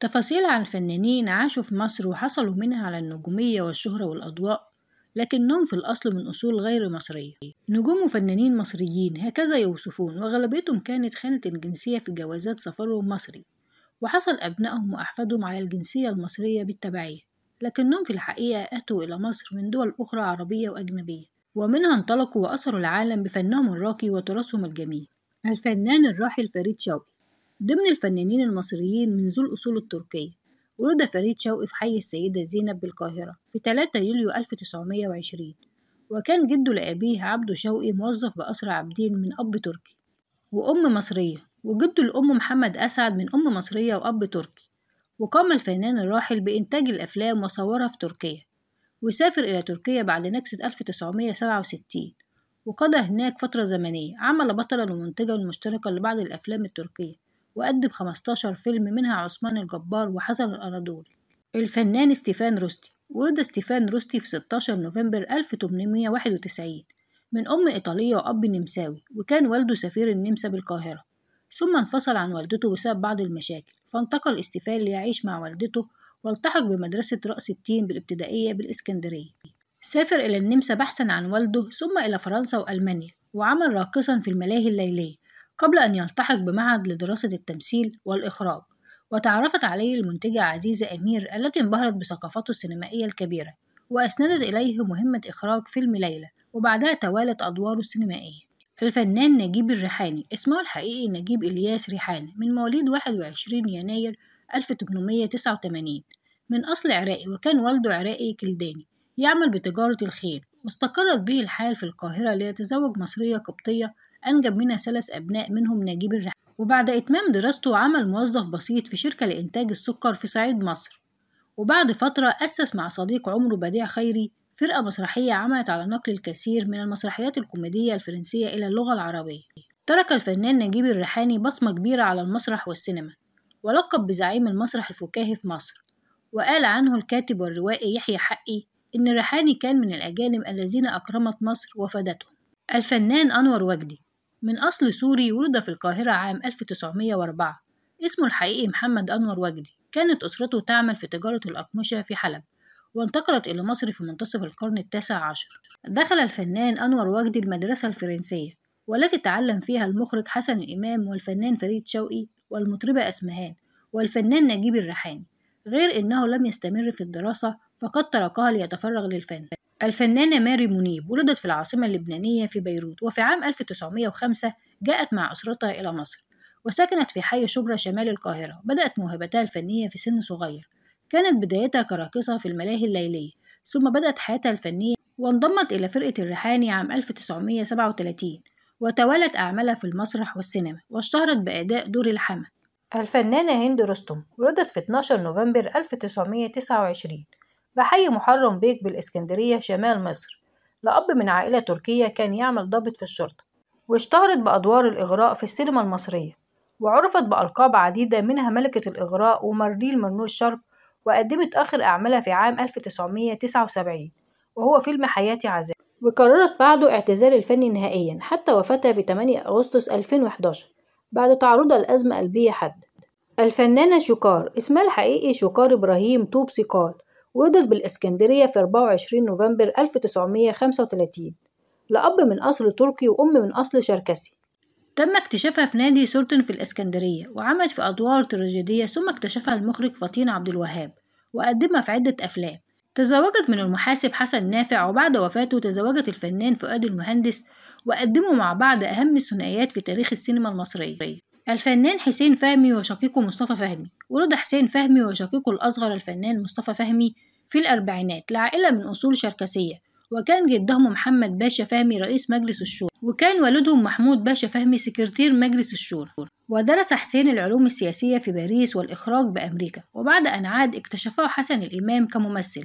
تفاصيل عن فنانين عاشوا في مصر وحصلوا منها على النجومية والشهرة والأضواء لكنهم في الأصل من أصول غير مصرية. نجوم وفنانين مصريين هكذا يوصفون وغالبيتهم كانت خانة الجنسية في جوازات سفرهم مصري وحصل أبنائهم وأحفادهم على الجنسية المصرية بالتبعية لكنهم في الحقيقة أتوا إلى مصر من دول أخرى عربية وأجنبية ومنها انطلقوا وأثروا العالم بفنهم الراقي وتراثهم الجميل. الفنان الراحل فريد شوقي. ضمن الفنانين المصريين من ذو الأصول التركية ولد فريد شوقي في حي السيدة زينب بالقاهرة في 3 يوليو 1920 وكان جده لأبيه عبده شوقي موظف بأسرى عابدين من أب تركي وأم مصرية وجده الأم محمد أسعد من أم مصرية وأب تركي وقام الفنان الراحل بإنتاج الأفلام وصورها في تركيا وسافر إلى تركيا بعد نكسة 1967 وقضى هناك فترة زمنية عمل بطلا ومنتجا مشتركا لبعض الأفلام التركية. وقدم 15 فيلم منها عثمان الجبار وحسن الأناضول الفنان استيفان روستي. ولد استيفان روستي في 16 نوفمبر 1891 من أم إيطالية وأب نمساوي وكان والده سفير النمسا بالقاهرة. ثم انفصل عن والدته بسبب بعض المشاكل فانتقل استيفان ليعيش مع والدته والتحق بمدرسة رأس التين بالابتدائية بالإسكندرية. سافر إلى النمسا بحثا عن والده ثم إلى فرنسا وألمانيا وعمل راقصا في الملاهي الليلية. قبل أن يلتحق بمعهد لدراسة التمثيل والإخراج وتعرفت عليه المنتجة عزيزة أمير التي انبهرت بثقافته السينمائية الكبيرة وأسندت إليه مهمة إخراج فيلم ليلى وبعدها توالت أدواره السينمائية. الفنان نجيب الريحاني اسمه الحقيقي نجيب إلياس ريحاني من مواليد 21 يناير 1889 من أصل عراقي وكان والده عراقي كلداني يعمل بتجارة الخيل واستقرت به الحال في القاهرة ليتزوج مصرية قبطية أنجب منها ثلاث أبناء منهم نجيب الريحاني وبعد إتمام دراسته عمل موظف بسيط في شركة لإنتاج السكر في صعيد مصر. وبعد فترة أسس مع صديق عمره بديع خيري فرقة مسرحية عملت على نقل الكثير من المسرحيات الكوميدية الفرنسية إلى اللغة العربية. ترك الفنان نجيب الريحاني بصمة كبيرة على المسرح والسينما ولقب بزعيم المسرح الفكاهي في مصر. وقال عنه الكاتب والروائي يحيى حقي إن الريحاني كان من الأجانب الذين أكرمت مصر وفادتهم. الفنان أنور وجدي من أصل سوري ولد في القاهرة عام 1904 اسمه الحقيقي محمد أنور وجدي. كانت أسرته تعمل في تجارة الأقمشة في حلب وانتقلت إلى مصر في منتصف القرن التاسع عشر. دخل الفنان أنور وجدي المدرسة الفرنسية والتي تعلم فيها المخرج حسن الإمام والفنان فريد شوقي والمطربة أسمهان والفنان نجيب الريحاني. غير إنه لم يستمر في الدراسة فقد تركها ليتفرغ للفن. الفنانة ماري منيب ولدت في العاصمة اللبنانية في بيروت وفي عام 1905 جاءت مع أسرتها إلى مصر وسكنت في حي شبرا شمال القاهرة بدأت موهبتها الفنية في سن صغير. كانت بدايتها كراقصة في الملاهي الليلية ثم بدأت حياتها الفنية وانضمت إلى فرقة الريحاني عام 1937 وتوالت أعمالها في المسرح والسينما واشتهرت بأداء دور الحما الفنانة هند رستم ولدت في 12 نوفمبر 1929 بحي محرم بيك بالإسكندرية شمال مصر لأب من عائلة تركية كان يعمل ضابط في الشرطة واشتهرت بأدوار الإغراء في السينما المصرية وعرفت بألقاب عديدة منها ملكة الإغراء ومارليل من الشرق وقدمت آخر أعمالها في عام 1979 وهو فيلم حياتي عذاب وقررت بعده اعتزال الفن نهائيا حتى وفاتها في 8 أغسطس 2011 بعد تعرضها لأزمة قلبية حادة. الفنانة شوكار اسمها الحقيقي شوكار إبراهيم طوب سيقال ولدت بالإسكندرية في 24 نوفمبر 1935 لأب من أصل تركي وأم من أصل شركسي. تم اكتشافها في نادي سلطن في الإسكندرية وعملت في أدوار تراجيدية ثم اكتشفها المخرج فطين عبد الوهاب وقدمها في عدة أفلام. تزوجت من المحاسب حسن نافع وبعد وفاته تزوجت الفنان فؤاد المهندس وقدموا مع بعض أهم الثنائيات في تاريخ السينما المصرية. الفنان حسين فهمي وشقيقه مصطفى فهمي. ولد حسين فهمي وشقيقه الأصغر الفنان مصطفى فهمي في الأربعينات لعائلة من أصول شركسية. وكان جدهم محمد باشا فهمي رئيس مجلس الشورى. وكان والدهم محمود باشا فهمي سكرتير مجلس الشورى. ودرس حسين العلوم السياسية في باريس والإخراج بأمريكا. وبعد أن عاد اكتشفه حسن الإمام كممثل.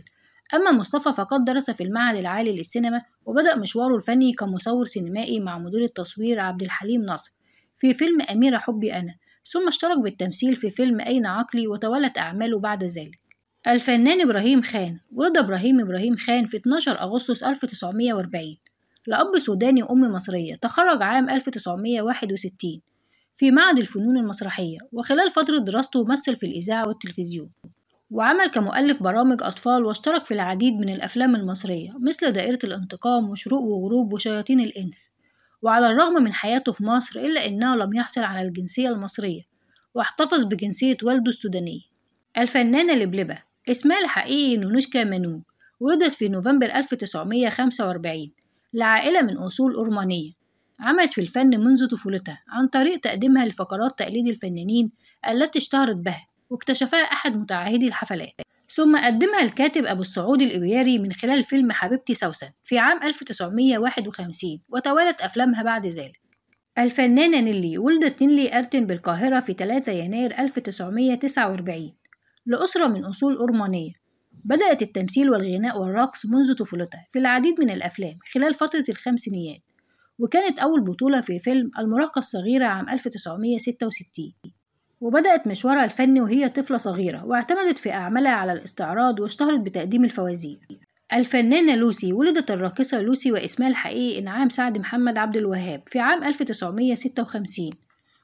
أما مصطفى فقد درس في المعهد العالي للسينما وبدأ مشواره الفني كمصور سينمائي مع مدير التصوير عبد الحليم ناصر. في فيلم أميرة حبي أنا ثم اشترك بالتمثيل في فيلم أين عقلي وتولت أعماله بعد ذلك. الفنان إبراهيم خان ولد إبراهيم إبراهيم خان في 12 أغسطس 1940 لأب سوداني وأم مصرية تخرج عام 1961 في معهد الفنون المسرحية وخلال فترة دراسته مثل في الإذاعة والتلفزيون. وعمل كمؤلف برامج أطفال واشترك في العديد من الأفلام المصرية مثل دائرة الانتقام وشروق وغروب وشياطين الإنس. وعلى الرغم من حياته في مصر إلا أنه لم يحصل على الجنسية المصرية واحتفظ بجنسية والده السودانية. الفنانة لبلبة اسمها الحقيقي نونوشكا مانو ولدت في نوفمبر 1945 لعائلة من أصول أرمانية عملت في الفن منذ طفولتها عن طريق تقديمها لفقرات تقليد الفنانين التي اشتهرت بها واكتشفها أحد متعهدي الحفلات. ثم قدمها الكاتب أبو السعود الإبياري من خلال فيلم حبيبتي سوسن في عام 1951 وتوالت أفلامها بعد ذلك. الفنانة نيلي ولدت نيلي أرتن بالقاهرة في 3 يناير 1949 لأسرة من أصول أرمانية بدأت التمثيل والغناء والرقص منذ طفولتها في العديد من الأفلام خلال فترة الخمسينيات وكانت أول بطولة في فيلم المراهقة الصغيرة عام 1966 وبدأت مشوارها الفني وهي طفلة صغيرة واعتمدت في أعمالها على الاستعراض واشتهرت بتقديم الفوازير. الفنانة لوسي ولدت الراقصة لوسي واسمها الحقيقي إنعام سعد محمد عبد الوهاب في عام 1956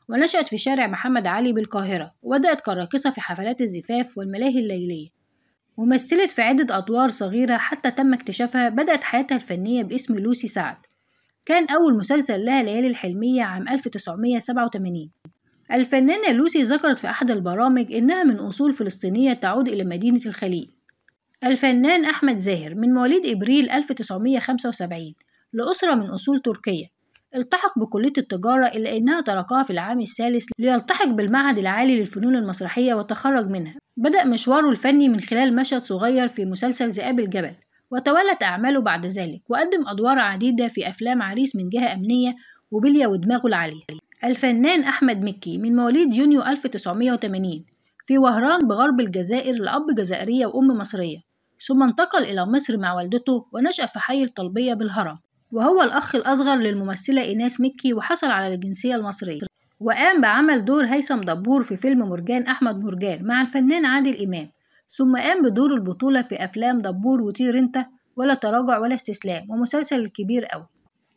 ونشأت في شارع محمد علي بالقاهرة وبدأت كراقصة في حفلات الزفاف والملاهي الليلية. ومثلت في عدة أدوار صغيرة حتى تم اكتشافها بدأت حياتها الفنية باسم لوسي سعد. كان أول مسلسل لها ليالي الحلمية عام 1987 الفنانة لوسي ذكرت في أحد البرامج إنها من أصول فلسطينية تعود إلى مدينة الخليل. الفنان أحمد زاهر من مواليد إبريل 1975 لأسرة من أصول تركية. التحق بكلية التجارة إلا أنها تركها في العام الثالث ليلتحق بالمعهد العالي للفنون المسرحية وتخرج منها. بدأ مشواره الفني من خلال مشهد صغير في مسلسل ذئاب الجبل وتولت أعماله بعد ذلك وقدم أدوار عديدة في أفلام عريس من جهة أمنية وبلية ودماغه العالية. الفنان أحمد مكي من مواليد يونيو 1980 في وهران بغرب الجزائر لأب جزائرية وأم مصرية ثم انتقل إلى مصر مع والدته ونشأ في حي الطلبية بالهرم وهو الأخ الأصغر للممثلة إيناس مكي وحصل على الجنسية المصرية وقام بعمل دور هيثم دبور في فيلم مرجان أحمد مرجان مع الفنان عادل إمام ثم قام بدور البطولة في أفلام دبور وطير انت ولا تراجع ولا استسلام ومسلسل الكبير أوي.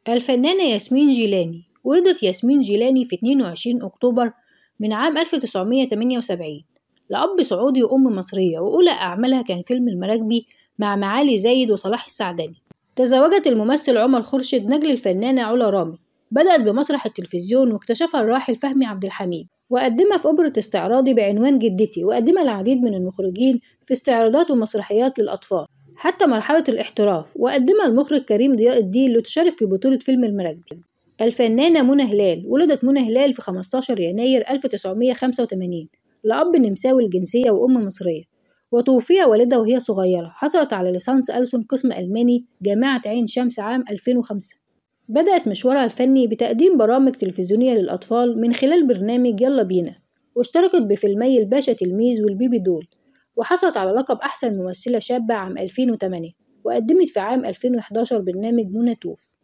الفنانة ياسمين جيلاني ولدت ياسمين جيلاني في 22 أكتوبر من عام 1978 لأب سعودي وأم مصرية وأولى أعمالها كان فيلم المراكبي مع معالي زايد وصلاح السعداني. تزوجت الممثل عمر خرشد نجل الفنانة علا رامي. بدأت بمسرح التلفزيون واكتشفها الراحل فهمي عبد الحميد. وقدمها في أوبرة استعراضي بعنوان جدتي وقدمها العديد من المخرجين في استعراضات ومسرحيات للأطفال. حتى مرحلة الاحتراف وقدمها المخرج كريم ضياء الدين لتشارك في بطولة فيلم المراكبي. الفنانة منى هلال ولدت منى هلال في 15 يناير 1985 لأب نمساوي الجنسية وأم مصرية. وتوفي والدها وهي صغيرة. حصلت على ليسانس ألسن قسم ألماني جامعة عين شمس عام 2005 بدأت مشوارها الفني بتقديم برامج تلفزيونية للأطفال من خلال برنامج يلا بينا واشتركت بفيلمي الباشا تلميذ والبيبي دول. وحصلت على لقب أحسن ممثلة شابة عام 2008 وقدمت في عام 2011 برنامج منى توف.